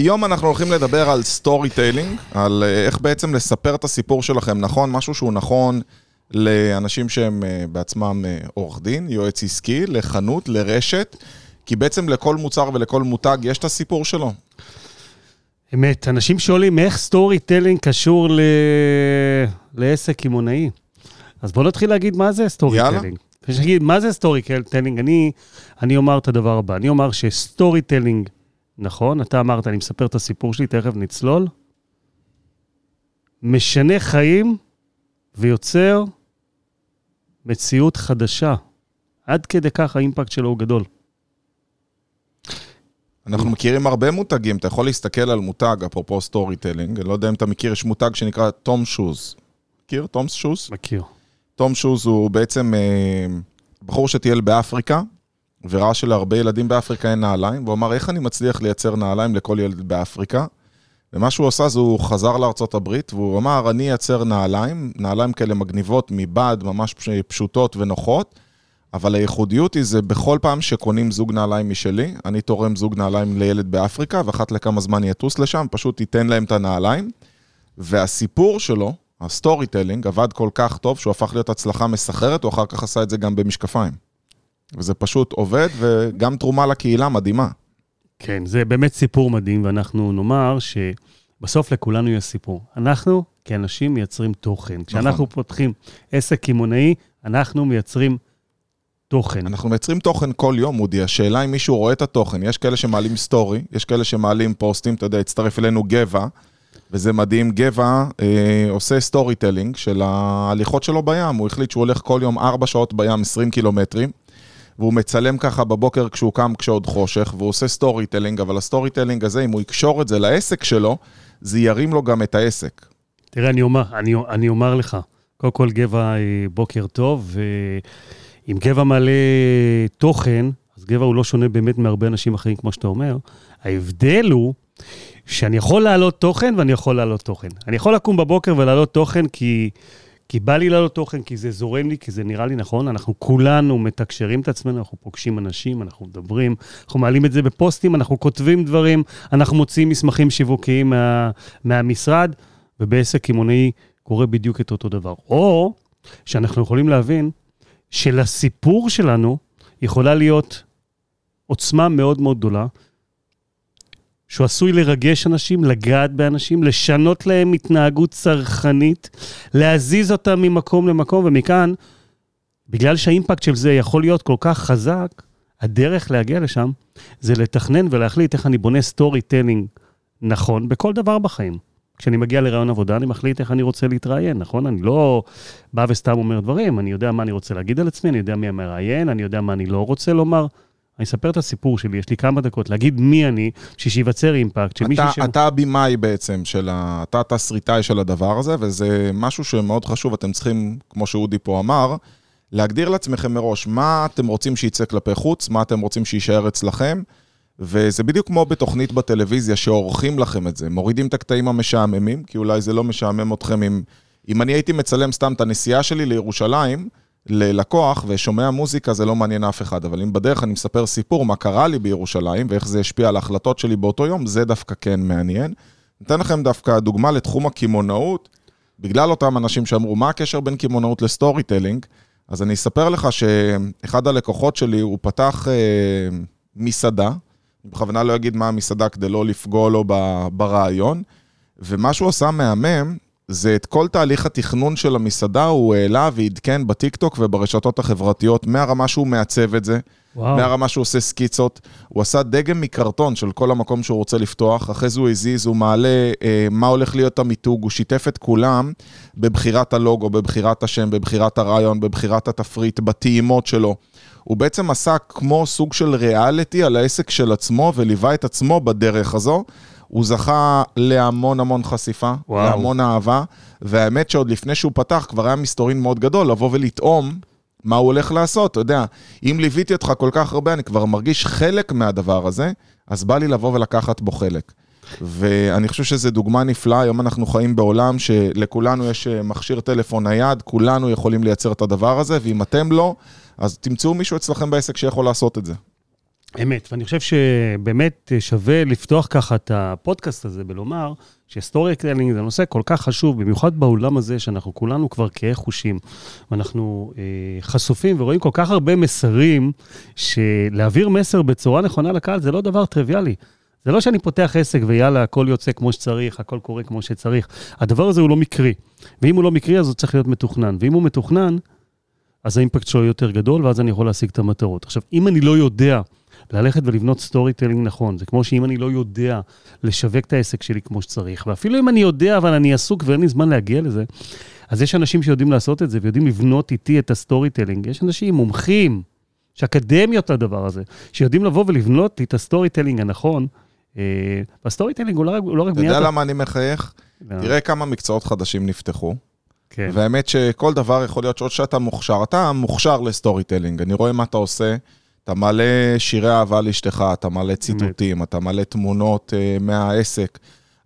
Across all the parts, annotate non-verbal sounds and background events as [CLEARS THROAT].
היום אנחנו הולכים לדבר על storytelling, על אה, איך בעצם לספר את הסיפור שלכם נכון, משהו שהוא נכון לאנשים שהם אה, בעצמם אה, עורך דין, יועץ עסקי, לחנות, לרשת, כי בעצם לכל מוצר ולכל מותג יש את הסיפור שלו. אמת, אנשים שואלים איך storytelling קשור ל... לעסק קמעונאי. אז בואו נתחיל להגיד מה זה story שנגיד מה זה storytelling, אני, אני אומר את הדבר הבא, אני אומר ש storytelling, נכון, אתה אמרת, אני מספר את הסיפור שלי, תכף נצלול, משנה חיים ויוצר מציאות חדשה. עד כדי כך האימפקט שלו הוא גדול. אנחנו מכירים הרבה מותגים, אתה יכול להסתכל על מותג, אפרופו storytelling, אני לא יודע אם אתה מכיר, יש מותג שנקרא Toms Shoes. מכיר? Toms Shoes? מכיר. תום שוז הוא בעצם אה, בחור שטייל באפריקה, וראה שלהרבה ילדים באפריקה אין נעליים, והוא אמר, איך אני מצליח לייצר נעליים לכל ילד באפריקה? ומה שהוא עשה זה הוא חזר לארצות הברית, והוא אמר, אני אייצר נעליים, נעליים כאלה מגניבות מבד, ממש פש- פשוטות ונוחות, אבל הייחודיות היא זה בכל פעם שקונים זוג נעליים משלי, אני תורם זוג נעליים לילד באפריקה, ואחת לכמה זמן יטוס לשם, פשוט ייתן להם את הנעליים. והסיפור שלו, ה storytelling, עבד כל כך טוב שהוא הפך להיות הצלחה מסחררת, הוא אחר כך עשה את זה גם במשקפיים. וזה פשוט עובד, וגם תרומה לקהילה מדהימה. כן, זה באמת סיפור מדהים, ואנחנו נאמר שבסוף לכולנו יש סיפור. אנחנו, כאנשים, מייצרים תוכן. כשאנחנו פותחים עסק קמעונאי, אנחנו מייצרים תוכן. אנחנו מייצרים תוכן כל יום, אודי. השאלה אם מישהו רואה את התוכן. יש כאלה שמעלים סטורי, יש כאלה שמעלים פוסטים, אתה יודע, הצטרף אלינו גבע, וזה מדהים. גבע אה, עושה storytelling של ההליכות שלו בים. הוא החליט שהוא הולך כל יום 4 שעות בים, 20 קילומטרים, והוא מצלם ככה בבוקר כשהוא קם כשעוד חושך, והוא עושה storytelling, אבל ה storytelling הזה, אם הוא יקשור את זה לעסק שלו, זה ירים לו גם את העסק. תראה, אני אומר, אני, אני אומר לך, קודם כל, גבע, אה, בוקר טוב, ואם גבע מעלה תוכן, אז גבע הוא לא שונה באמת מהרבה אנשים אחרים, כמו שאתה אומר. ההבדל הוא שאני יכול להעלות תוכן ואני יכול להעלות תוכן. אני יכול לקום בבוקר ולהעלות תוכן כי, כי בא לי להעלות תוכן, כי זה זורם לי, כי זה נראה לי נכון. אנחנו כולנו מתקשרים את עצמנו, אנחנו פוגשים אנשים, אנחנו מדברים, אנחנו מעלים את זה בפוסטים, אנחנו כותבים דברים, אנחנו מוציאים מסמכים שיווקיים מה, מהמשרד, ובעסק קמעונאי קורה בדיוק את אותו דבר. או שאנחנו יכולים להבין שלסיפור שלנו יכולה להיות עוצמה מאוד מאוד גדולה, שהוא עשוי לרגש אנשים, לגעת באנשים, לשנות להם התנהגות צרכנית, להזיז אותם ממקום למקום, ומכאן, בגלל שהאימפקט של זה יכול להיות כל כך חזק, הדרך להגיע לשם זה לתכנן ולהחליט איך אני בונה storytelling נכון בכל דבר בחיים. כשאני מגיע לראיון עבודה, אני מחליט איך אני רוצה להתראיין, נכון? אני לא בא וסתם אומר דברים, אני יודע מה אני רוצה להגיד על עצמי, אני יודע מי המראיין, אני יודע מה אני לא רוצה לומר. אני אספר את הסיפור שלי, יש לי כמה דקות, להגיד מי אני, בשביל שייווצר אימפקט, שמישהו אתה, ש... אתה הבמאי בעצם של ה... אתה התסריטאי של הדבר הזה, וזה משהו שמאוד חשוב, אתם צריכים, כמו שאודי פה אמר, להגדיר לעצמכם מראש מה אתם רוצים שייצא כלפי חוץ, מה אתם רוצים שיישאר אצלכם, וזה בדיוק כמו בתוכנית בטלוויזיה שעורכים לכם את זה, מורידים את הקטעים המשעממים, כי אולי זה לא משעמם אתכם אם... אם אני הייתי מצלם סתם את הנסיעה שלי לירושלים, ללקוח, ושומע מוזיקה זה לא מעניין אף אחד, אבל אם בדרך אני מספר סיפור מה קרה לי בירושלים, ואיך זה השפיע על ההחלטות שלי באותו יום, זה דווקא כן מעניין. ניתן לכם דווקא דוגמה לתחום הקמעונאות, בגלל אותם אנשים שאמרו, מה הקשר בין קמעונאות ל storytelling? אז אני אספר לך שאחד הלקוחות שלי, הוא פתח אה, מסעדה, אני בכוונה לא אגיד מה המסעדה כדי לא לפגוע לו ברעיון, ומה שהוא עשה מהמם, זה את כל תהליך התכנון של המסעדה, הוא העלה ועדכן בטיקטוק וברשתות החברתיות, מהרמה שהוא מעצב את זה, וואו. מהרמה שהוא עושה סקיצות, הוא עשה דגם מקרטון של כל המקום שהוא רוצה לפתוח, אחרי זה הוא הזיז, הוא מעלה אה, מה הולך להיות המיתוג, הוא שיתף את כולם בבחירת הלוגו, בבחירת השם, בבחירת הרעיון, בבחירת התפריט, בטעימות שלו. הוא בעצם עשה כמו סוג של ריאליטי על העסק של עצמו וליווה את עצמו בדרך הזו. הוא זכה להמון המון חשיפה, וואו. להמון אהבה, והאמת שעוד לפני שהוא פתח כבר היה מסתורין מאוד גדול לבוא ולטעום מה הוא הולך לעשות, אתה יודע, אם ליוויתי אותך כל כך הרבה, אני כבר מרגיש חלק מהדבר הזה, אז בא לי לבוא ולקחת בו חלק. ואני חושב שזו דוגמה נפלאה, היום אנחנו חיים בעולם שלכולנו יש אה, מכשיר טלפון נייד, כולנו יכולים לייצר את הדבר הזה, ואם אתם לא, אז תמצאו מישהו אצלכם בעסק שיכול לעשות את זה. אמת, ואני חושב שבאמת שווה לפתוח ככה את הפודקאסט הזה ולומר ש storytelling זה נושא כל כך חשוב, במיוחד בעולם הזה שאנחנו כולנו כבר קהי חושים. ואנחנו אה, חשופים ורואים כל כך הרבה מסרים, שלהעביר מסר בצורה נכונה לקהל זה לא דבר טריוויאלי. זה לא שאני פותח עסק ויאללה, הכל יוצא כמו שצריך, הכל קורה כמו שצריך. הדבר הזה הוא לא מקרי. ואם הוא לא מקרי, אז הוא צריך להיות מתוכנן. ואם הוא מתוכנן, אז האימפקט שלו יותר גדול, ואז אני יכול להשיג את המטרות. עכשיו, אם אני לא יודע ללכת ולבנות storytelling נכון, זה כמו שאם אני לא יודע לשווק את העסק שלי כמו שצריך, ואפילו אם אני יודע, אבל אני עסוק ואין לי זמן להגיע לזה, אז יש אנשים שיודעים לעשות את זה ויודעים לבנות איתי את ה storytelling. יש אנשים מומחים, יש אקדמיות לדבר הזה, שיודעים לבוא ולבנות לי את ה storytelling הנכון. אה, וה storytelling הוא לא רק, לא בניית... אתה יודע למה אני מחייך? לא. תראה כמה מקצועות חדשים נפתחו. כן. והאמת שכל דבר יכול להיות שעוד שאתה מוכשר, אתה מוכשר ל storytelling, אני רואה מה אתה עושה, אתה מעלה שירי אהבה לאשתך, אתה מעלה ציטוטים, אתה מעלה תמונות אה, מהעסק.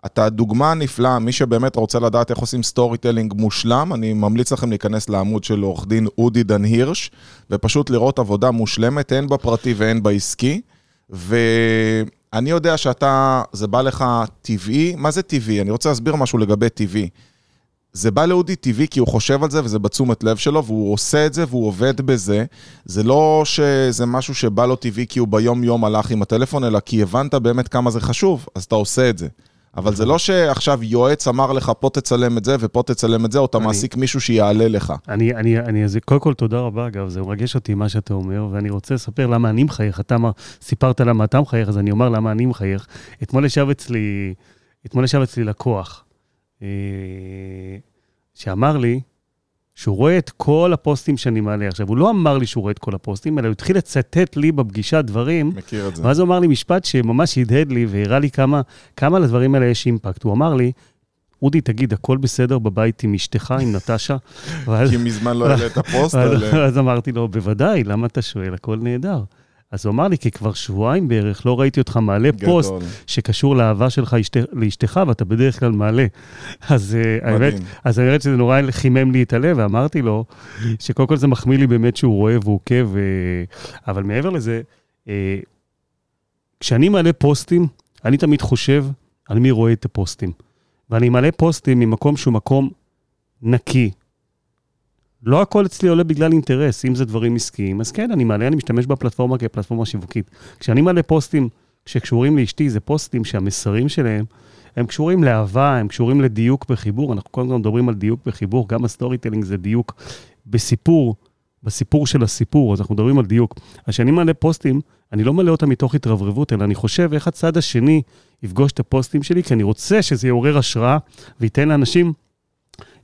אתה דוגמה נפלאה, מי שבאמת רוצה לדעת איך עושים storytelling מושלם, אני ממליץ לכם להיכנס לעמוד של עורך דין אודי דן הירש, ופשוט לראות עבודה מושלמת, הן בפרטי והן בעסקי. ואני יודע שאתה, זה בא לך טבעי, מה זה טבעי? אני רוצה להסביר משהו לגבי טבעי. זה בא לאודי טבעי כי הוא חושב על זה וזה בתשומת לב שלו והוא עושה את זה והוא עובד בזה. זה לא שזה משהו שבא לו טבעי כי הוא ביום-יום הלך עם הטלפון, אלא כי הבנת באמת כמה זה חשוב, אז אתה עושה את זה. אבל זה לא שעכשיו יועץ אמר לך, פה תצלם את זה ופה תצלם את זה, או אתה אני, מעסיק מישהו שיעלה לך. אני, אני, אני, אז קודם כל, תודה רבה, אגב, זה מרגש אותי מה שאתה אומר, ואני רוצה לספר למה אני מחייך. אתה אמר, סיפרת למה אתה מחייך, אז אני אומר למה אני מחייך. אתמול ישב אצלי, אתמול ישב אצלי לקוח. אה, שאמר לי שהוא רואה את כל הפוסטים שאני מעלה. עכשיו, הוא לא אמר לי שהוא רואה את כל הפוסטים, אלא הוא התחיל לצטט לי בפגישה דברים. מכיר את זה. ואז הוא אמר לי משפט שממש הדהד לי והראה לי כמה, כמה לדברים האלה יש אימפקט. הוא אמר לי, אודי, תגיד, הכל בסדר בבית עם אשתך, עם נטשה? [LAUGHS] כי מזמן לא העלית פוסט. אז אמרתי לו, בוודאי, למה אתה שואל? הכל נהדר. אז הוא אמר לי, כי כבר שבועיים בערך לא ראיתי אותך מעלה גדול. פוסט שקשור לאהבה שלך אשת, לאשתך, ואתה בדרך כלל מעלה. אז אה, האמת, אז האמת שזה נורא חימם לי את הלב, ואמרתי לו, שקודם כל זה מחמיא לי באמת שהוא רואה והוא עוקב, אבל מעבר לזה, אה, כשאני מעלה פוסטים, אני תמיד חושב על מי רואה את הפוסטים. ואני מעלה פוסטים ממקום שהוא מקום נקי, לא הכל אצלי עולה בגלל אינטרס, אם זה דברים עסקיים, אז כן, אני מעלה, אני משתמש בפלטפורמה כפלטפורמה שיווקית. כשאני מעלה פוסטים שקשורים לאשתי, זה פוסטים שהמסרים שלהם, הם קשורים לאהבה, הם קשורים לדיוק בחיבור, אנחנו כל מדברים על דיוק בחיבור, גם ה storytelling זה דיוק בסיפור, בסיפור של הסיפור, אז אנחנו מדברים על דיוק. אז כשאני מעלה פוסטים, אני לא מעלה אותם מתוך התרברבות, אלא אני חושב איך הצד השני יפגוש את הפוסטים שלי, כי אני רוצה שזה יעורר השראה וייתן לאנשים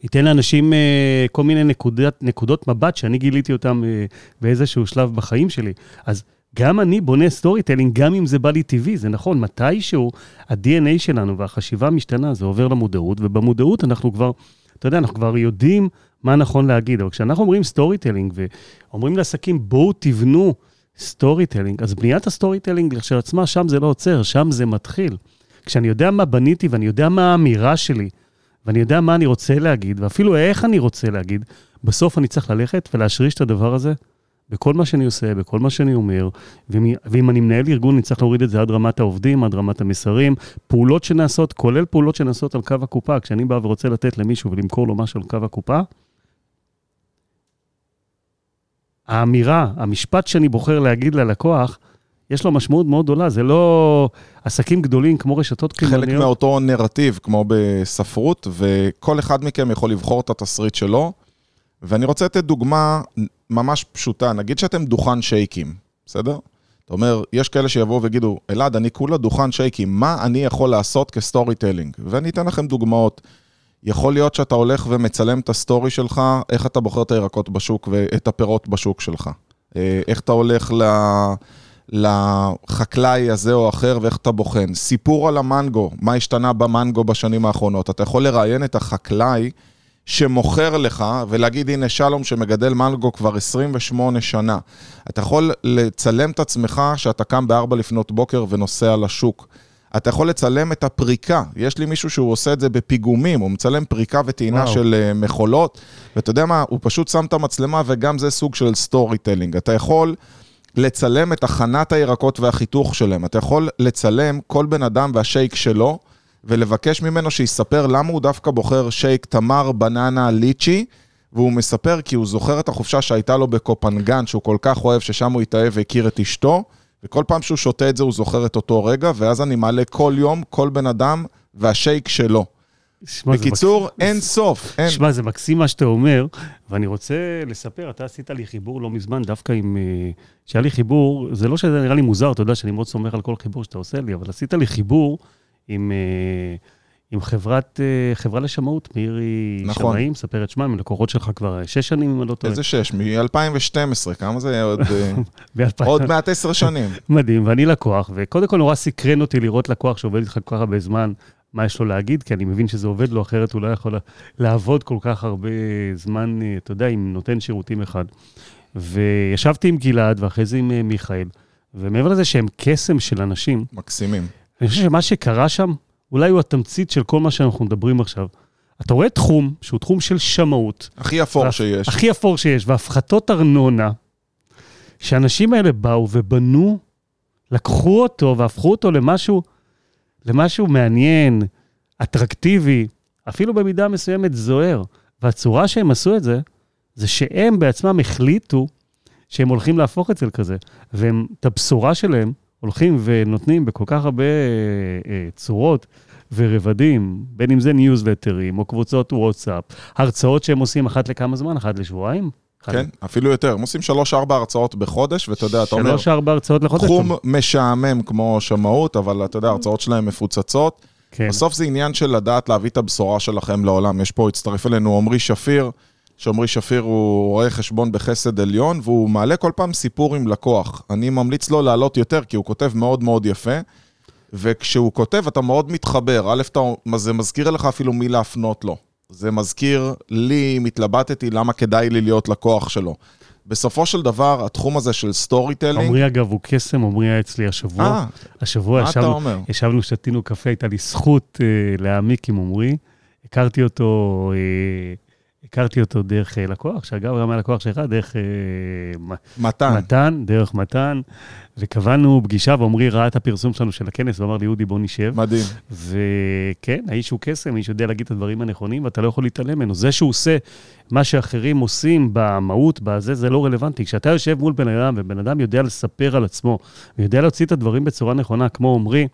ייתן לאנשים אה, כל מיני נקודות, נקודות מבט שאני גיליתי אותם אה, באיזשהו שלב בחיים שלי. אז גם אני בונה storytelling, גם אם זה בא לי טבעי, זה נכון, מתישהו ה-DNA שלנו והחשיבה משתנה, זה עובר למודעות, ובמודעות אנחנו כבר, אתה יודע, אנחנו כבר יודעים מה נכון להגיד, אבל כשאנחנו אומרים storytelling ואומרים לעסקים, בואו תבנו storytelling, אז בניית ה storytelling כשלעצמה, שם זה לא עוצר, שם זה מתחיל. כשאני יודע מה בניתי ואני יודע מה האמירה שלי, ואני יודע מה אני רוצה להגיד, ואפילו איך אני רוצה להגיד, בסוף אני צריך ללכת ולהשריש את הדבר הזה בכל מה שאני עושה, בכל מה שאני אומר, ואם, ואם אני מנהל ארגון, אני צריך להוריד את זה עד רמת העובדים, עד רמת המסרים, פעולות שנעשות, כולל פעולות שנעשות על קו הקופה. כשאני בא ורוצה לתת למישהו ולמכור לו משהו על קו הקופה, האמירה, המשפט שאני בוחר להגיד ללקוח, יש לו משמעות מאוד גדולה, זה לא עסקים גדולים כמו רשתות קמעוניות. חלק מאותו נרטיב, כמו בספרות, וכל אחד מכם יכול לבחור את התסריט שלו. ואני רוצה לתת דוגמה ממש פשוטה, נגיד שאתם דוכן שייקים, בסדר? אתה אומר, יש כאלה שיבואו ויגידו, אלעד, אני כולה דוכן שייקים, מה אני יכול לעשות כ storytelling? ואני אתן לכם דוגמאות. יכול להיות שאתה הולך ומצלם את ה story שלך, איך אתה בוחר את הירקות בשוק ואת הפירות בשוק שלך. אה, איך אתה הולך ל... לחקלאי הזה או אחר ואיך אתה בוחן. סיפור על המנגו, מה השתנה במנגו בשנים האחרונות. אתה יכול לראיין את החקלאי שמוכר לך ולהגיד, הנה שלום שמגדל מנגו כבר 28 שנה. אתה יכול לצלם את עצמך שאתה קם ב-4 לפנות בוקר ונוסע לשוק. אתה יכול לצלם את הפריקה. יש לי מישהו שהוא עושה את זה בפיגומים, הוא מצלם פריקה וטעינה וואו. של uh, מכולות, ואתה יודע מה, הוא פשוט שם את המצלמה וגם זה סוג של storytelling. אתה יכול... לצלם את הכנת הירקות והחיתוך שלהם. אתה יכול לצלם כל בן אדם והשייק שלו, ולבקש ממנו שיספר למה הוא דווקא בוחר שייק תמר בננה ליצ'י, והוא מספר כי הוא זוכר את החופשה שהייתה לו בקופנגן, שהוא כל כך אוהב, ששם הוא התאהב והכיר את אשתו, וכל פעם שהוא שותה את זה הוא זוכר את אותו רגע, ואז אני מעלה כל יום, כל בן אדם והשייק שלו. שמע, זה בקיצור, מקס- אין סוף, אין. שמע, זה מקסים מה שאתה אומר, ואני רוצה לספר, אתה עשית לי חיבור לא מזמן, דווקא עם... אה, שהיה לי חיבור, זה לא שזה נראה לי מוזר, אתה יודע שאני מאוד סומך על כל חיבור שאתה עושה לי, אבל עשית לי חיבור עם, אה, עם חברת, אה, חברה לשמאות, מירי נכון. שמאים, ספר את שמה, הם לקוחות שלך כבר שש שנים, אם אני לא טועה. איזה שש? מ-2012, כמה זה עוד... אה, [LAUGHS] ב-2000. עוד מעט עשר שנים. [LAUGHS] מדהים, ואני לקוח, וקודם כל נורא סקרן אותי לראות לקוח שעובד איתך כל כך הרבה זמן, מה יש לו להגיד, כי אני מבין שזה עובד לו, אחרת הוא לא יכול לעבוד כל כך הרבה זמן, אה, אתה יודע, עם נותן שירותים אחד. וישבתי עם גלעד, ואחרי זה עם אה, מיכאל, ומעבר לזה שהם קסם של אנשים, מקסימים. אני חושב שמה שקרה שם, אולי הוא התמצית של כל מה שאנחנו מדברים עכשיו. אתה רואה תחום שהוא תחום של שמאות, הכי אפור והפ- שיש. הכי אפור שיש, והפחתות ארנונה, שהאנשים האלה באו ובנו, לקחו אותו והפכו אותו למשהו, למשהו מעניין, אטרקטיבי, אפילו במידה מסוימת זוהר. והצורה שהם עשו את זה, זה שהם בעצמם החליטו שהם הולכים להפוך את זה לכזה. והם, את הבשורה שלהם, הולכים ונותנים בכל כך הרבה אה, אה, צורות ורבדים, בין אם זה ניוזלטרים או קבוצות וואטסאפ, הרצאות שהם עושים אחת לכמה זמן, אחת לשבועיים. כן, אפילו יותר. הם עושים שלוש-ארבע הרצאות בחודש, ואתה יודע, אתה אומר, שלוש-ארבע הרצאות לחודש. תחום משעמם כמו שמאות, אבל אתה יודע, ההרצאות שלהם מפוצצות. כן. בסוף זה עניין של לדעת להביא את הבשורה שלכם לעולם. יש פה, הצטרף אלינו עמרי שפיר, שעמרי שפיר הוא רואה חשבון בחסד עליון, והוא מעלה כל פעם סיפור עם לקוח. אני ממליץ לו לעלות יותר, כי הוא כותב מאוד מאוד יפה, וכשהוא כותב אתה מאוד מתחבר. א', אתה, זה מזכיר לך אפילו מי להפנות לו. זה מזכיר לי, אם התלבטתי, למה כדאי לי להיות לקוח שלו. בסופו של דבר, התחום הזה של storytelling... עמרי אגב הוא קסם, עמרי היה אצלי השבוע. אה, השבוע מה אתה ישבנו? ישבנו, שתינו קפה, הייתה לי זכות אה, להעמיק עם עמרי. הכרתי אותו, אה, הכרתי אותו דרך אה, לקוח, שאגב, גם היה לקוח שלך, דרך אה, מתן. מתן, דרך מתן, וקבענו פגישה, ועמרי ראה את הפרסום שלנו של הכנס, ואמר לי, אודי, בוא נשב. מדהים. וכן, האיש הוא קסם, האיש יודע להגיד את הדברים הנכונים, ואתה לא יכול להתעלם ממנו. זה שהוא עושה מה שאחרים עושים במהות, בזה, זה לא רלוונטי. כשאתה יושב מול בן אדם, ובן אדם יודע לספר על עצמו, ויודע להוציא את הדברים בצורה נכונה, כמו עמרי,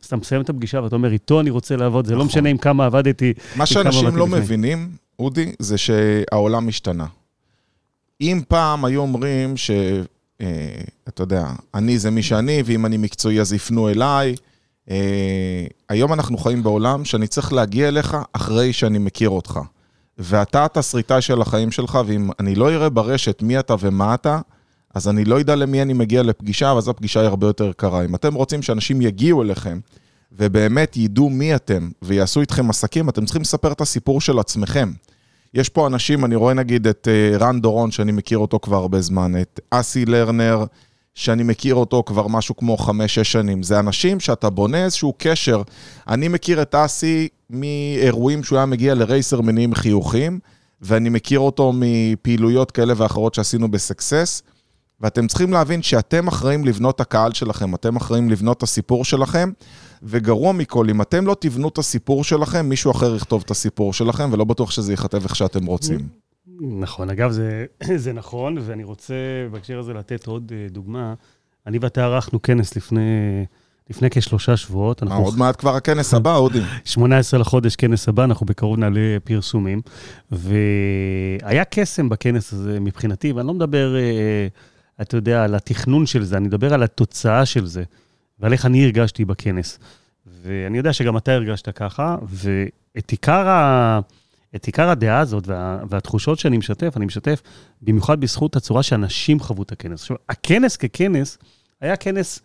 אז אתה מסיים את הפגישה ואתה אומר, איתו אני רוצה לעבוד, זה לא נכון. משנה עם כמה עבדתי. מה שאנשים לא לפני. מבינים, אודי, זה שהעולם השתנה. אם פעם היו אומרים ש... אה, אתה יודע, אני זה מי שאני, ואם אני מקצועי אז יפנו אליי. אה, היום אנחנו חיים בעולם שאני צריך להגיע אליך אחרי שאני מכיר אותך. ואתה התסריטאי של החיים שלך, ואם אני לא אראה ברשת מי אתה ומה אתה, אז אני לא אדע למי אני מגיע לפגישה, ואז הפגישה היא הרבה יותר קרה. אם אתם רוצים שאנשים יגיעו אליכם, ובאמת ידעו מי אתם, ויעשו איתכם עסקים, אתם צריכים לספר את הסיפור של עצמכם. יש פה אנשים, אני רואה נגיד את אה, רן דורון, שאני מכיר אותו כבר הרבה זמן, את אסי לרנר, שאני מכיר אותו כבר משהו כמו חמש-שש שנים. זה אנשים שאתה בונה איזשהו קשר. אני מכיר את אסי מאירועים שהוא היה מגיע לרייסר מניעים חיוכים, ואני מכיר אותו מפעילויות כאלה ואחרות שעשינו בסקסס, ואתם צריכים להבין שאתם אחראים לבנות את הקהל שלכם, אתם אחראים לבנות את הסיפור שלכם, וגרוע מכל, אם אתם לא תבנו את הסיפור שלכם, מישהו אחר יכתוב את הסיפור שלכם, ולא בטוח שזה ייכתב איך שאתם רוצים. נכון, אגב, זה, [CLEARS THROAT] זה נכון, ואני רוצה בהקשר הזה לתת עוד אה, דוגמה. אני ואתה ערכנו כנס לפני, לפני כשלושה שבועות. אה, אנחנו עוד מעט כבר הכנס [LAUGHS] הבא, אודי. 18 לחודש, כנס הבא, אנחנו בקרוב נעלה פרסומים. והיה קסם בכנס הזה מבחינתי, ואני לא מדבר, אה, אתה יודע, על התכנון של זה, אני מדבר על התוצאה של זה, ועל איך אני הרגשתי בכנס. ואני יודע שגם אתה הרגשת ככה, ואת עיקר, ה... את עיקר הדעה הזאת וה... והתחושות שאני משתף, אני משתף במיוחד בזכות הצורה שאנשים חוו את הכנס. עכשיו, הכנס ככנס היה כנס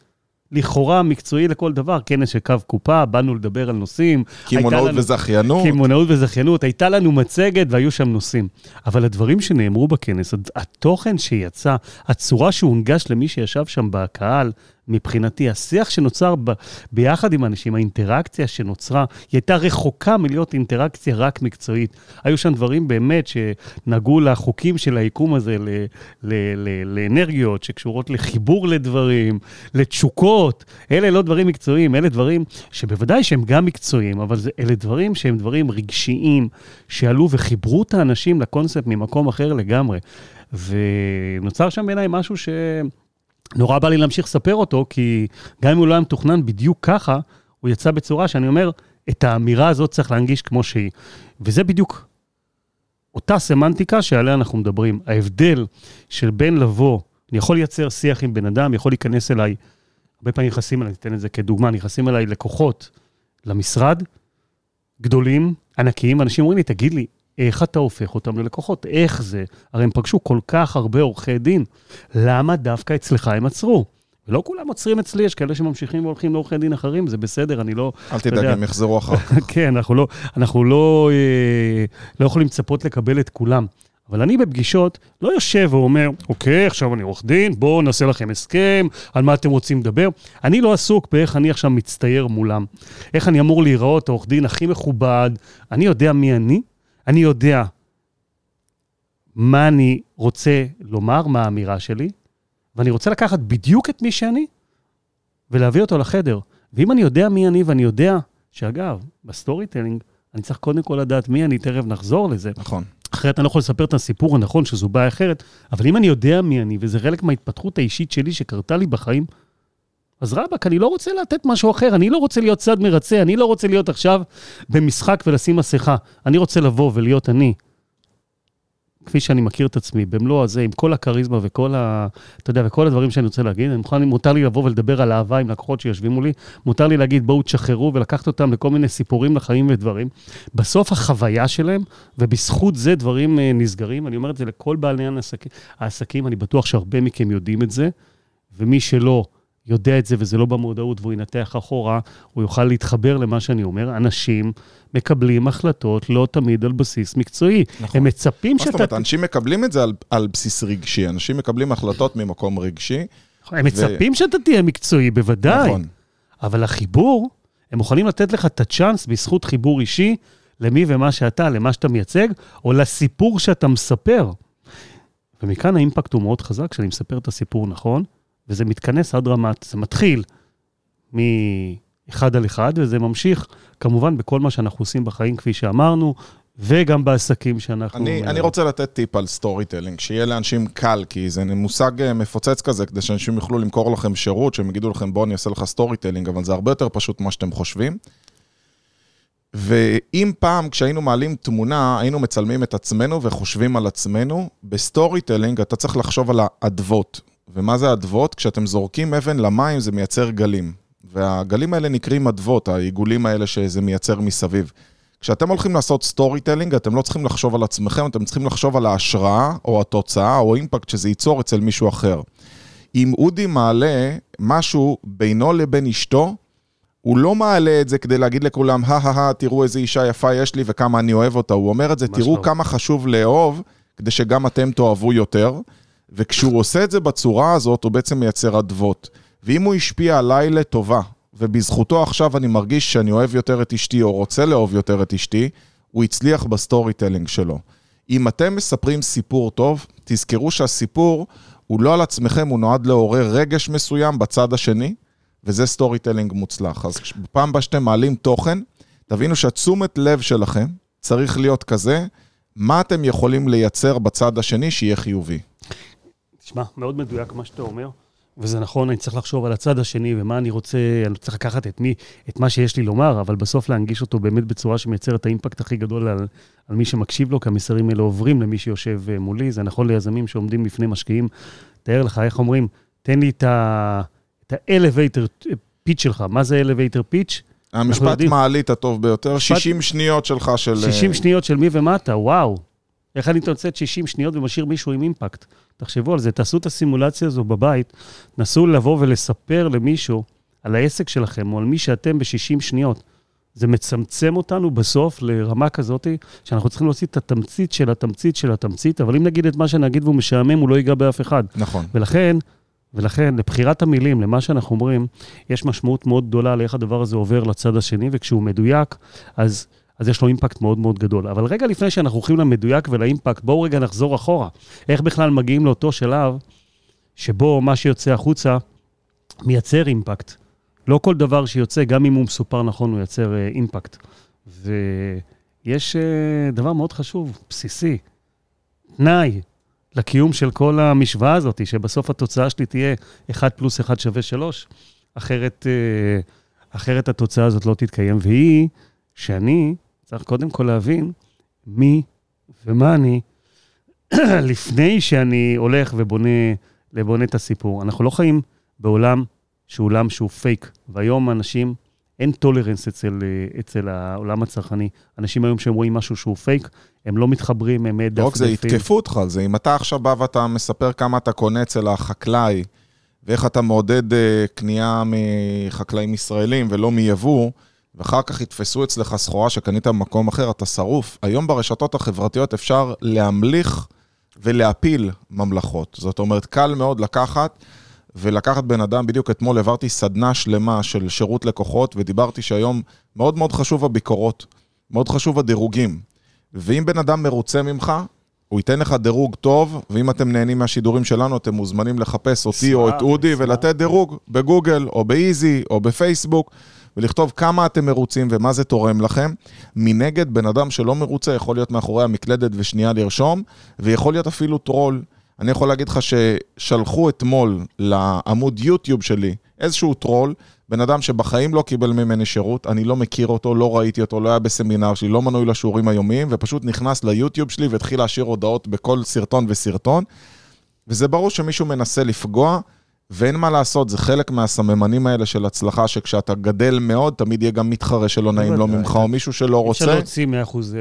לכאורה מקצועי לכל דבר, כנס של קו קופה, באנו לדבר על נושאים. קמעונאות לנו- וזכיינות. קמעונאות וזכיינות, הייתה לנו מצגת והיו שם נושאים. אבל הדברים שנאמרו בכנס, התוכן שיצא, הצורה שהונגש למי שישב שם בקהל מבחינתי, השיח שנוצר ב, ביחד עם אנשים, האינטראקציה שנוצרה, היא הייתה רחוקה מלהיות אינטראקציה רק מקצועית. היו שם דברים באמת שנגעו לחוקים של היקום הזה, ל, ל, ל, לאנרגיות שקשורות לחיבור לדברים, לתשוקות. אלה לא דברים מקצועיים, אלה דברים שבוודאי שהם גם מקצועיים, אבל זה, אלה דברים שהם דברים רגשיים, שעלו וחיברו את האנשים לקונספט ממקום אחר לגמרי. ונוצר שם בעיניי משהו ש... נורא בא לי להמשיך לספר אותו, כי גם אם הוא לא היה מתוכנן בדיוק ככה, הוא יצא בצורה שאני אומר, את האמירה הזאת צריך להנגיש כמו שהיא. וזה בדיוק אותה סמנטיקה שעליה אנחנו מדברים. ההבדל של בין לבוא, אני יכול לייצר שיח עם בן אדם, יכול להיכנס אליי, הרבה פעמים נכנסים אליי, ניתן את זה כדוגמה, נכנסים אליי לקוחות למשרד, גדולים, ענקיים, אנשים אומרים לי, תגיד לי, איך אתה הופך אותם ללקוחות? איך זה? הרי הם פגשו כל כך הרבה עורכי דין. למה דווקא אצלך הם עצרו? ולא כולם עוצרים אצלי, יש כאלה שממשיכים והולכים לעורכי דין אחרים, זה בסדר, אני לא... אל תדאג, הם יחזרו אחר כך. [LAUGHS] כן, אנחנו לא, אנחנו לא, אה, לא יכולים לצפות לקבל את כולם. אבל אני בפגישות לא יושב ואומר, אוקיי, עכשיו אני עורך דין, בואו נעשה לכם הסכם, על מה אתם רוצים לדבר. אני לא עסוק באיך אני עכשיו מצטייר מולם. איך אני אמור להיראות, העורך דין הכי מכובד, אני יודע מי אני, אני יודע מה אני רוצה לומר, מה האמירה שלי, ואני רוצה לקחת בדיוק את מי שאני ולהביא אותו לחדר. ואם אני יודע מי אני, ואני יודע שאגב, ב storytelling, אני צריך קודם כל לדעת מי אני, תכף נחזור לזה. נכון. אחרת אני לא יכול לספר את הסיפור הנכון, שזו בעיה אחרת, אבל אם אני יודע מי אני, וזה חלק מההתפתחות האישית שלי שקרתה לי בחיים, אז רבאק, אני לא רוצה לתת משהו אחר, אני לא רוצה להיות צד מרצה, אני לא רוצה להיות עכשיו במשחק ולשים מסכה. אני רוצה לבוא ולהיות אני, כפי שאני מכיר את עצמי, במלוא הזה, עם כל הכריזמה וכל ה... אתה יודע, וכל הדברים שאני רוצה להגיד, אני מוכן, מותר לי לבוא ולדבר על אהבה עם לקוחות שיושבים מולי, מותר לי להגיד, בואו תשחררו ולקחת אותם לכל מיני סיפורים לחיים ודברים. בסוף החוויה שלהם, ובזכות זה דברים אה, נסגרים, אני אומר את זה לכל בעלי העסקים, אני בטוח שהרבה מכם יודעים את זה, ומי שלא, יודע את זה וזה לא במודעות והוא ינתח אחורה, הוא יוכל להתחבר למה שאני אומר. אנשים מקבלים החלטות לא תמיד על בסיס מקצועי. נכון. הם מצפים שאתה... מה זאת אומרת? אנשים מקבלים את זה על, על בסיס רגשי. אנשים מקבלים החלטות ממקום רגשי. הם ו... מצפים שאתה תהיה מקצועי, בוודאי. נכון. אבל החיבור, הם מוכנים לתת לך את הצ'אנס בזכות חיבור אישי למי ומה שאתה, למה שאתה מייצג, או לסיפור שאתה מספר. ומכאן האימפקט הוא מאוד חזק, כשאני מספר את הסיפור נכון, וזה מתכנס עד רמת, זה מתחיל מאחד על אחד, וזה ממשיך כמובן בכל מה שאנחנו עושים בחיים, כפי שאמרנו, וגם בעסקים שאנחנו... אני, אני רוצה לתת טיפ על storytelling, שיהיה לאנשים קל, כי זה מושג אה, מפוצץ כזה, כדי שאנשים יוכלו למכור לכם שירות, שהם יגידו לכם, בואו אני אעשה לך storytelling, אבל זה הרבה יותר פשוט ממה שאתם חושבים. ואם פעם כשהיינו מעלים תמונה, היינו מצלמים את עצמנו וחושבים על עצמנו, ב storytelling אתה צריך לחשוב על האדוות. ומה זה אדוות? כשאתם זורקים אבן למים זה מייצר גלים. והגלים האלה נקראים אדוות, העיגולים האלה שזה מייצר מסביב. כשאתם הולכים לעשות storytelling, אתם לא צריכים לחשוב על עצמכם, אתם צריכים לחשוב על ההשראה, או התוצאה, או impact שזה ייצור אצל מישהו אחר. אם אודי מעלה משהו בינו לבין אשתו, הוא לא מעלה את זה כדי להגיד לכולם, הא-הא-הא, תראו איזה אישה יפה יש לי וכמה אני אוהב אותה. הוא אומר את זה, תראו טוב. כמה חשוב לאהוב, כדי שגם אתם תאהבו יותר. וכשהוא עושה את זה בצורה הזאת, הוא בעצם מייצר אדוות. ואם הוא השפיע עליי לטובה, ובזכותו עכשיו אני מרגיש שאני אוהב יותר את אשתי, או רוצה לאהוב יותר את אשתי, הוא הצליח ב storytelling שלו. אם אתם מספרים סיפור טוב, תזכרו שהסיפור הוא לא על עצמכם, הוא נועד לעורר רגש מסוים בצד השני, וזה storytelling מוצלח. אז בפעם הבאה שאתם מעלים תוכן, תבינו שהתשומת לב שלכם צריך להיות כזה, מה אתם יכולים לייצר בצד השני שיהיה חיובי. תשמע, מאוד מדויק מה שאתה אומר, וזה נכון, אני צריך לחשוב על הצד השני ומה אני רוצה, אני צריך לקחת את, מי, את מה שיש לי לומר, אבל בסוף להנגיש אותו באמת בצורה שמייצרת את האימפקט הכי גדול על, על מי שמקשיב לו, כי המסרים האלה עוברים למי שיושב אה, מולי, זה נכון ליזמים שעומדים בפני משקיעים. תאר לך, איך אומרים, תן לי את ה-elevator pitch שלך. מה זה elevator pitch? המשפט מעלית הטוב ביותר, משפט... 60 שניות שלך של... 60 שניות של מי ומטה, וואו. איך אני תוצאת 60 שניות ומשאיר מישהו עם אימפקט? תחשבו על זה, תעשו את הסימולציה הזו בבית, נסו לבוא ולספר למישהו על העסק שלכם או על מי שאתם ב-60 שניות. זה מצמצם אותנו בסוף לרמה כזאת, שאנחנו צריכים להוציא את התמצית של התמצית של התמצית, אבל אם נגיד את מה שנגיד והוא משעמם, הוא לא ייגע באף אחד. נכון. ולכן, ולכן, לבחירת המילים, למה שאנחנו אומרים, יש משמעות מאוד גדולה לאיך הדבר הזה עובר לצד השני, וכשהוא מדויק, אז, אז יש לו אימפקט מאוד מאוד גדול. אבל רגע לפני שאנחנו הולכים למדויק ולאימפקט, בואו רגע נחזור אחורה. איך בכלל מגיעים לאותו שלב שבו מה שיוצא החוצה מייצר אימפקט. לא כל דבר שיוצא, גם אם הוא מסופר נכון, הוא ייצר אה, אימפקט. ויש אה, דבר מאוד חשוב, בסיסי, תנאי לקיום של כל המשוואה הזאת, שבסוף התוצאה שלי תהיה 1 פלוס 1 שווה 3, אחרת, אה, אחרת התוצאה הזאת לא תתקיים, והיא שאני צריך קודם כל להבין מי ומה אני, [CLEARS THROAT] לפני שאני הולך ובונה, ובונה את הסיפור. אנחנו לא חיים בעולם שהוא עולם שהוא פייק, והיום אנשים, אין tolerance אצל, אצל העולם הצרכני. אנשים היום שהם רואים משהו שהוא פייק, הם לא מתחברים, הם דפדפים. לא רק זה, יתקפו אותך על זה. אם אתה עכשיו בא ואתה מספר כמה אתה קונה אצל החקלאי, ואיך אתה מעודד uh, קנייה מחקלאים ישראלים ולא מיבוא, ואחר כך יתפסו אצלך סחורה שקנית במקום אחר, אתה שרוף. היום ברשתות החברתיות אפשר להמליך ולהפיל ממלכות. זאת אומרת, קל מאוד לקחת ולקחת בן אדם, בדיוק אתמול העברתי סדנה שלמה של שירות לקוחות, ודיברתי שהיום מאוד מאוד חשוב הביקורות, מאוד חשוב הדירוגים. ואם בן אדם מרוצה ממך, הוא ייתן לך דירוג טוב, ואם אתם נהנים מהשידורים שלנו, אתם מוזמנים לחפש אותי או את אודי ולתת דירוג בגוגל, או באיזי, או בפייסבוק, ולכתוב כמה אתם מרוצים ומה זה תורם לכם. מנגד, בן אדם שלא מרוצה יכול להיות מאחורי המקלדת ושנייה לרשום, ויכול להיות אפילו טרול. אני יכול להגיד לך ששלחו אתמול לעמוד יוטיוב שלי איזשהו טרול, בן אדם שבחיים לא קיבל ממני שירות, אני לא מכיר אותו, לא ראיתי אותו, לא היה בסמינר שלי, לא מנוי לשיעורים היומיים, ופשוט נכנס ליוטיוב שלי והתחיל להשאיר הודעות בכל סרטון וסרטון. וזה ברור שמישהו מנסה לפגוע, ואין מה לעשות, זה חלק מהסממנים האלה של הצלחה, שכשאתה גדל מאוד, תמיד יהיה גם מתחרה שלא נעים לו ממך, או מישהו שלא רוצה. אפשר להוציא 100%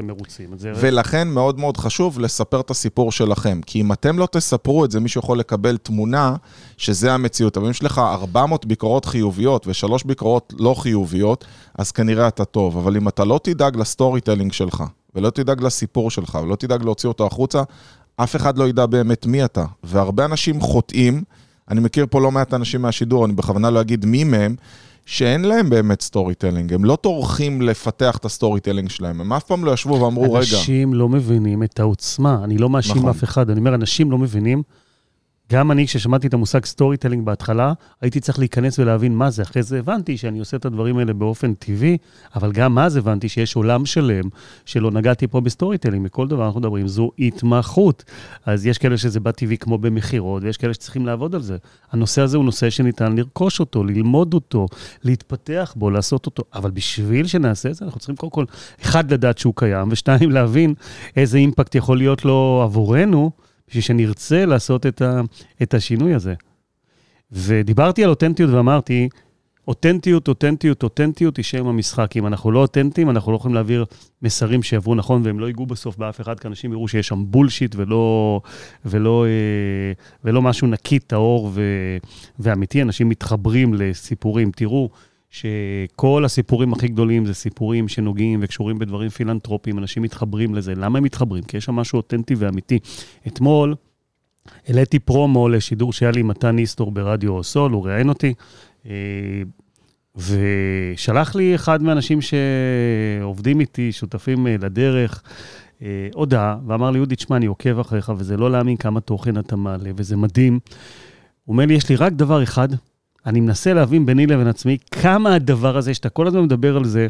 מרוצים. ולכן מאוד מאוד חשוב לספר את הסיפור שלכם. כי אם אתם לא תספרו את זה, מישהו יכול לקבל תמונה שזה המציאות. אבל אם יש לך 400 ביקורות חיוביות ושלוש ביקורות לא חיוביות, אז כנראה אתה טוב. אבל אם אתה לא תדאג ל storytelling שלך, ולא תדאג לסיפור שלך, ולא תדאג להוציא אותו החוצה, אף אחד לא ידע באמת מי אתה. והרבה אנשים חוטאים. אני מכיר פה לא מעט אנשים מהשידור, אני בכוונה לא אגיד מי מהם, שאין להם באמת storytelling, הם לא טורחים לפתח את ה storytelling שלהם, הם אף פעם לא ישבו ואמרו, אנשים רגע... אנשים לא מבינים את העוצמה, אני לא מאשים נכון. אף אחד, אני אומר, אנשים לא מבינים גם אני, כששמעתי את המושג storytelling בהתחלה, הייתי צריך להיכנס ולהבין מה זה. אחרי זה הבנתי שאני עושה את הדברים האלה באופן טבעי, אבל גם אז הבנתי שיש עולם שלם שלא נגעתי פה ב storytelling. מכל דבר אנחנו מדברים, זו התמחות. אז יש כאלה שזה בא טבעי כמו במכירות, ויש כאלה שצריכים לעבוד על זה. הנושא הזה הוא נושא שניתן לרכוש אותו, ללמוד אותו, להתפתח בו, לעשות אותו. אבל בשביל שנעשה את זה, אנחנו צריכים קודם כל, אחד, לדעת שהוא קיים, ושתיים, להבין איזה אימפקט יכול להיות לו עבורנו. בשביל שנרצה לעשות את, ה, את השינוי הזה. ודיברתי על אותנטיות ואמרתי, אותנטיות, אותנטיות, אותנטיות היא שם המשחק. אם אנחנו לא אותנטיים, אנחנו לא יכולים להעביר מסרים שיעברו נכון, והם לא ייגעו בסוף באף אחד, כי אנשים יראו שיש שם בולשיט ולא, ולא, אה, ולא משהו נקי, טהור ו, ואמיתי. אנשים מתחברים לסיפורים. תראו, שכל הסיפורים הכי גדולים זה סיפורים שנוגעים וקשורים בדברים פילנטרופיים, אנשים מתחברים לזה. למה הם מתחברים? כי יש שם משהו אותנטי ואמיתי. אתמול העליתי פרומו לשידור שהיה לי עם מתן איסטור ברדיו סול, הוא ראיין אותי, אה, ושלח לי אחד מהאנשים שעובדים איתי, שותפים אה, לדרך, אה, הודעה, ואמר לי, יהודי, תשמע, אני עוקב אחריך, וזה לא להאמין כמה תוכן אתה מעלה, וזה מדהים. הוא אומר לי, יש לי רק דבר אחד, אני מנסה להבין ביני לבין עצמי כמה הדבר הזה, שאתה כל הזמן מדבר על זה,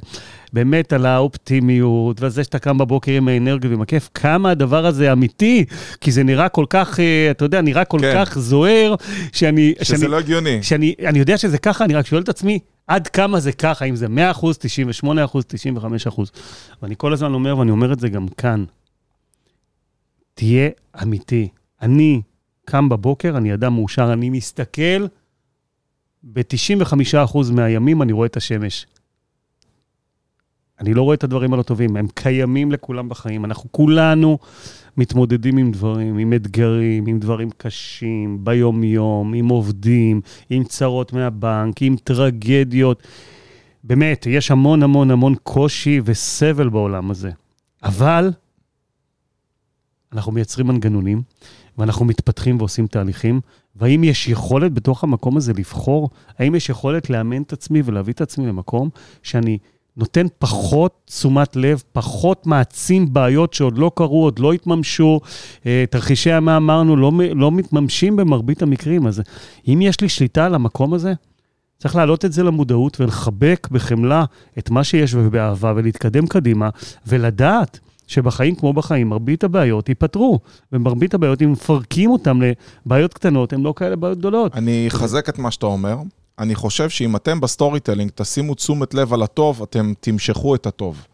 באמת על האופטימיות, ועל זה שאתה קם בבוקר עם האנרגיה ועם הכיף, כמה הדבר הזה אמיתי, כי זה נראה כל כך, אה, אתה יודע, נראה כל כן. כך זוהר, שאני... שזה שאני, לא הגיוני. שאני אני יודע שזה ככה, אני רק שואל את עצמי, עד כמה זה ככה, אם זה 100 אחוז, 98 אחוז, 95 אחוז. ואני כל הזמן אומר, ואני אומר את זה גם כאן, תהיה אמיתי. אני קם בבוקר, אני אדם מאושר, אני מסתכל, ב-95% מהימים אני רואה את השמש. אני לא רואה את הדברים הלא טובים, הם קיימים לכולם בחיים. אנחנו כולנו מתמודדים עם דברים, עם אתגרים, עם דברים קשים, ביום-יום, עם עובדים, עם צרות מהבנק, עם טרגדיות. באמת, יש המון המון המון קושי וסבל בעולם הזה. אבל אנחנו מייצרים מנגנונים, ואנחנו מתפתחים ועושים תהליכים, והאם יש יכולת בתוך המקום הזה לבחור? האם יש יכולת לאמן את עצמי ולהביא את עצמי למקום שאני נותן פחות תשומת לב, פחות מעצים בעיות שעוד לא קרו, עוד לא התממשו. אה, תרחישי אימה אמרנו, לא, לא מתממשים במרבית המקרים. אז אם יש לי שליטה על המקום הזה, צריך להעלות את זה למודעות ולחבק בחמלה את מה שיש ובאהבה ולהתקדם קדימה ולדעת שבחיים כמו בחיים, מרבית הבעיות ייפתרו. ומרבית הבעיות, אם מפרקים אותן לבעיות קטנות, הן לא כאלה בעיות גדולות. אני אחזק את מה שאתה אומר. אני חושב שאם אתם ב storytelling תשימו תשומת לב על הטוב, אתם תמשכו את הטוב.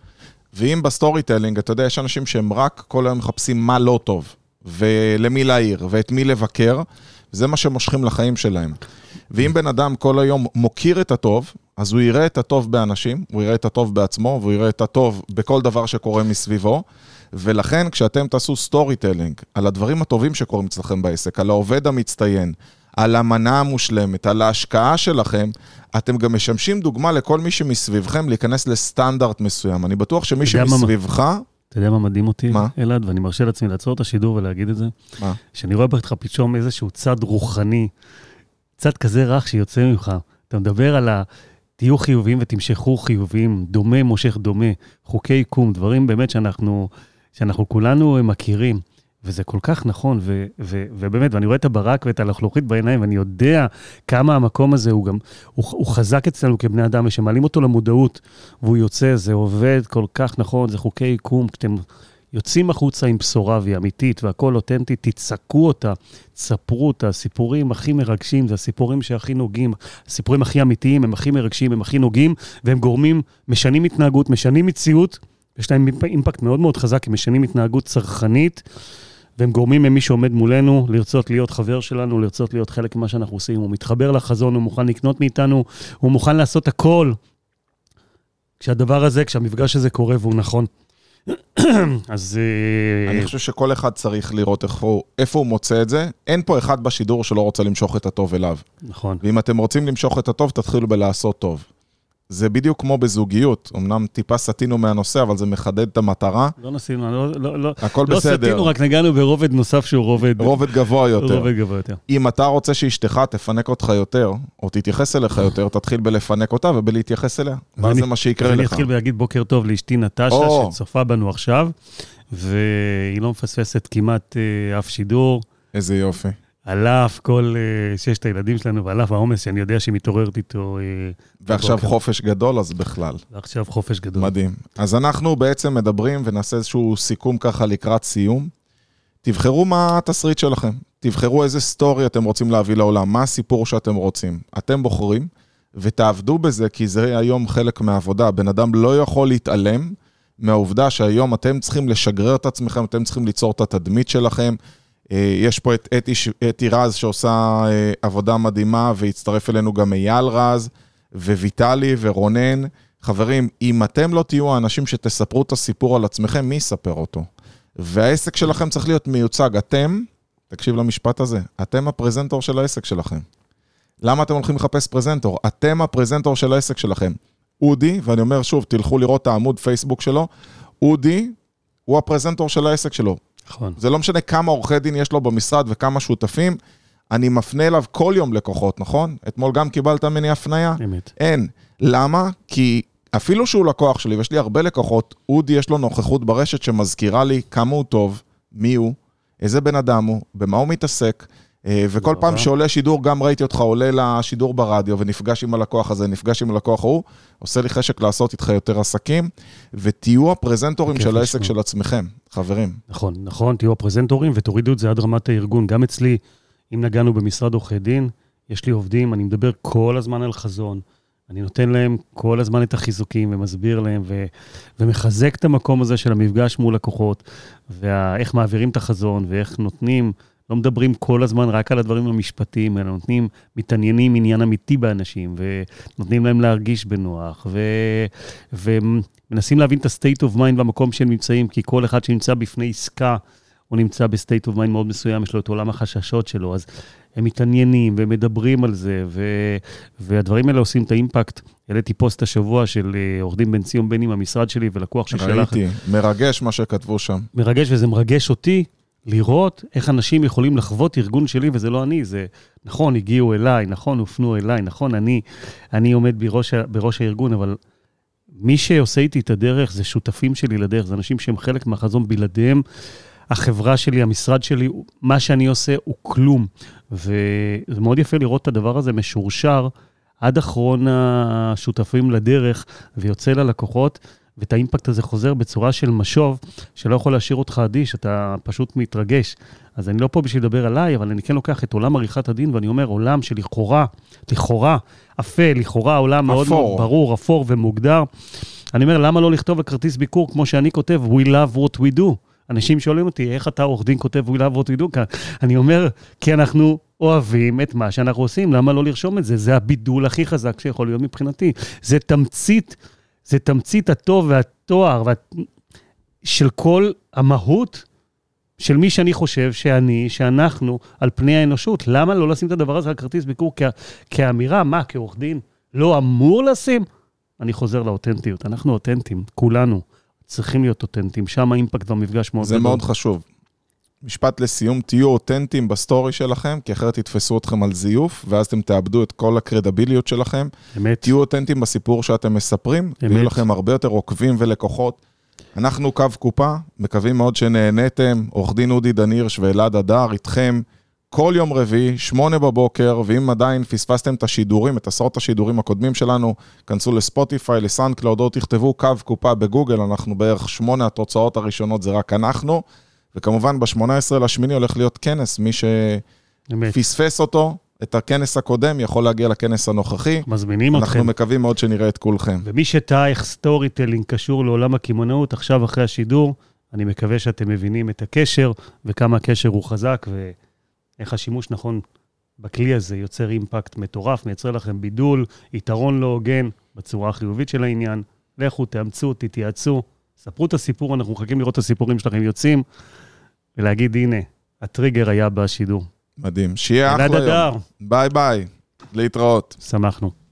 ואם ב storytelling, אתה יודע, יש אנשים שהם רק כל היום מחפשים מה לא טוב, ולמי להעיר, ואת מי לבקר, זה מה שמושכים לחיים שלהם. ואם בן אדם כל היום מוקיר את הטוב, אז הוא יראה את הטוב באנשים, הוא יראה את הטוב בעצמו, והוא יראה את הטוב בכל דבר שקורה מסביבו. ולכן, כשאתם תעשו storytelling על הדברים הטובים שקורים אצלכם בעסק, על העובד המצטיין, על המנה המושלמת, על ההשקעה שלכם, אתם גם משמשים דוגמה לכל מי שמסביבכם להיכנס לסטנדרט מסוים. אני בטוח שמי שמסביבך... אתה יודע מה מדהים אותי, מה? אלעד, ואני מרשה לעצמי לעצור את השידור ולהגיד את זה? מה? שאני רואה בך פתאום איזשהו צד רוחני, צד כזה רך שיוצא ממך. אתה מדבר על ה... תהיו חיוביים ותמשכו חיוביים, דומה מושך דומה, חוקי עיקום, דברים באמת שאנחנו, שאנחנו כולנו מכירים. וזה כל כך נכון, ו- ו- ובאמת, ואני רואה את הברק ואת הלחלוכית בעיניים, ואני יודע כמה המקום הזה הוא גם, הוא, הוא חזק אצלנו כבני אדם, ושמעלים אותו למודעות, והוא יוצא, זה עובד כל כך נכון, זה חוקי עיקום, כשאתם יוצאים החוצה עם בשורה והיא אמיתית והכול אותנטי, תצעקו אותה, תספרו אותה, הסיפורים הכי מרגשים, זה הסיפורים שהכי נוגעים, הסיפורים הכי אמיתיים, הם הכי מרגשים, הם הכי נוגעים, והם גורמים, משנים התנהגות, משנים מציאות, יש להם אימפקט מאוד מאוד חזק, הם משנים התנהגות צרכנית. והם גורמים ממי שעומד מולנו לרצות להיות חבר שלנו, לרצות להיות חלק ממה שאנחנו עושים. הוא מתחבר לחזון, הוא מוכן לקנות מאיתנו, הוא מוכן לעשות הכל. כשהדבר הזה, כשהמפגש הזה קורה והוא נכון. אז... אה, אני חושב שכל אחד צריך לראות איפה הוא, איפה הוא מוצא את זה. אין פה אחד בשידור שלא רוצה למשוך את הטוב אליו. נכון. ואם אתם רוצים למשוך את הטוב, תתחילו בלעשות טוב. זה בדיוק כמו בזוגיות, אמנם טיפה סטינו מהנושא, אבל זה מחדד את המטרה. לא נסטינו, לא, לא, לא, הכל לא בסדר. לא סטינו, רק נגענו ברובד נוסף שהוא רובד... רובד גבוה יותר. רובד גבוה יותר. אם אתה רוצה שאשתך תפנק אותך יותר, או תתייחס אליך יותר, תתחיל בלפנק אותה ובלהתייחס אליה. ואז זה מה שיקרה לך. אני אתחיל להגיד בוקר טוב לאשתי נטשה, שצופה בנו עכשיו, והיא לא מפספסת כמעט אה, אף שידור. איזה יופי. על אף כל uh, ששת הילדים שלנו ועל אף העומס שאני יודע שהיא מתעוררת איתו. Uh, ועכשיו בבוקר. חופש גדול, אז בכלל. ועכשיו חופש גדול. מדהים. אז אנחנו בעצם מדברים ונעשה איזשהו סיכום ככה לקראת סיום. תבחרו מה התסריט שלכם. תבחרו איזה סטורי אתם רוצים להביא לעולם, מה הסיפור שאתם רוצים. אתם בוחרים, ותעבדו בזה, כי זה היום חלק מהעבודה. בן אדם לא יכול להתעלם מהעובדה שהיום אתם צריכים לשגרר את עצמכם, אתם צריכים ליצור את התדמית שלכם. אה, יש פה את אתי, אתי רז שעושה אה, עבודה מדהימה, והצטרף אלינו גם אייל רז, וויטלי ורונן. חברים, אם אתם לא תהיו האנשים שתספרו את הסיפור על עצמכם, מי יספר אותו? והעסק שלכם צריך להיות מיוצג. אתם, תקשיב למשפט הזה, אתם הפרזנטור של העסק שלכם. למה אתם הולכים לחפש פרזנטור? אתם הפרזנטור של העסק שלכם. אודי, ואני אומר שוב, תלכו לראות את העמוד פייסבוק שלו, אודי הוא הפרזנטור של העסק שלו. נכון. זה לא משנה כמה עורכי דין יש לו במשרד וכמה שותפים, אני מפנה אליו כל יום לקוחות, נכון? אתמול גם קיבלת ממני הפנייה? אמת. אין. למה? כי אפילו שהוא לקוח שלי, ויש לי הרבה לקוחות, אודי יש לו נוכחות ברשת שמזכירה לי כמה הוא טוב, מי הוא, איזה בן אדם הוא, במה הוא מתעסק. אה, וכל פעם שעולה שידור, גם ראיתי אותך עולה לשידור ברדיו ונפגש עם הלקוח הזה, נפגש עם הלקוח ההוא, עושה לי חשק לעשות איתך יותר עסקים, ותהיו הפרזנטורים של העסק של עצמכם, חברים. נכון, נכון, תהיו הפרזנטורים ותורידו את זה עד רמת הארגון. גם אצלי, אם נגענו במשרד עורכי דין, יש לי עובדים, אני מדבר כל הזמן על חזון. אני נותן להם כל הזמן את החיזוקים ומסביר להם ו, ומחזק את המקום הזה של המפגש מול לקוחות, ואיך מעבירים את החזון ואיך נותנים לא מדברים כל הזמן רק על הדברים המשפטיים, אלא נותנים, מתעניינים עניין אמיתי באנשים, ונותנים להם להרגיש בנוח, ו, ומנסים להבין את ה-state of mind במקום שהם נמצאים, כי כל אחד שנמצא בפני עסקה, הוא נמצא ב-state of mind מאוד מסוים, יש לו את עולם החששות שלו, אז הם מתעניינים ומדברים על זה, ו, והדברים האלה עושים את האימפקט. העליתי פוסט השבוע של אה, עורך דין בן ציון בני מהמשרד שלי ולקוח ששלח... ראיתי, מרגש מה שכתבו שם. מרגש, וזה מרגש אותי, לראות איך אנשים יכולים לחוות ארגון שלי, וזה לא אני, זה נכון, הגיעו אליי, נכון, הופנו אליי, נכון, אני, אני עומד בראש, בראש הארגון, אבל מי שעושה איתי את הדרך זה שותפים שלי לדרך, זה אנשים שהם חלק מהחזון בלעדיהם. החברה שלי, המשרד שלי, מה שאני עושה הוא כלום. וזה מאוד יפה לראות את הדבר הזה משורשר עד אחרון השותפים לדרך ויוצא ללקוחות. ואת האימפקט הזה חוזר בצורה של משוב, שלא יכול להשאיר אותך אדיש, אתה פשוט מתרגש. אז אני לא פה בשביל לדבר עליי, אבל אני כן לוקח את עולם עריכת הדין, ואני אומר, עולם שלכאורה, לכאורה, אפל, לכאורה עולם מאוד מאוד ברור, אפור ומוגדר. אני אומר, למה לא לכתוב בכרטיס ביקור כמו שאני כותב, We love what we do? אנשים שואלים אותי, איך אתה עורך דין כותב We love what we do כאן? אני אומר, כי אנחנו אוהבים את מה שאנחנו עושים, למה לא לרשום את זה? זה הבידול הכי חזק שיכול להיות מבחינתי. זה תמצית זה תמצית הטוב והתואר וה... של כל המהות של מי שאני חושב שאני, שאנחנו, על פני האנושות. למה לא לשים את הדבר הזה על כרטיס ביקור כ... כאמירה? מה, כעורך דין? לא אמור לשים? אני חוזר לאותנטיות. אנחנו אותנטיים, כולנו. צריכים להיות אותנטיים, שם ה impact והמפגש מאוד גדול. זה מאוד חשוב. משפט לסיום, תהיו אותנטיים ב story שלכם, כי אחרת יתפסו אתכם על זיוף, ואז אתם תאבדו את כל הקרדיביליות שלכם. אמת. תהיו אותנטיים בסיפור שאתם מספרים, אמת. ויהיו לכם הרבה יותר עוקבים ולקוחות. אנחנו קו קופה, מקווים מאוד שנהניתם. עורך דין אודי דנירש ואלעד אדר איתכם כל יום רביעי, שמונה בבוקר, ואם עדיין פספסתם את השידורים, את עשרות השידורים הקודמים שלנו, כנסו ל Spotify, ל SoundCloud, או תכתבו קו קופה בגוגל, אנחנו בערך שמונה התוצאות הראשונות, זה רק אנחנו. וכמובן, ב-18 לשמיני הולך להיות כנס, מי שפספס אותו, את הכנס הקודם, יכול להגיע לכנס הנוכחי. מזמינים אנחנו אתכם. אנחנו מקווים מאוד שנראה את כולכם. ומי שתהה איך storytelling קשור לעולם הקמעונאות, עכשיו אחרי השידור, אני מקווה שאתם מבינים את הקשר, וכמה הקשר הוא חזק, ואיך השימוש נכון בכלי הזה יוצר אימפקט מטורף, מייצר לכם בידול, יתרון לא הוגן, בצורה החיובית של העניין. לכו, תאמצו, תתייעצו, ספרו את הסיפור, אנחנו מחכים לראות את הסיפורים שלכם יוצאים. ולהגיד, הנה, הטריגר היה בשידור. מדהים. שיהיה אחלה יום. ביי ביי. להתראות. שמחנו.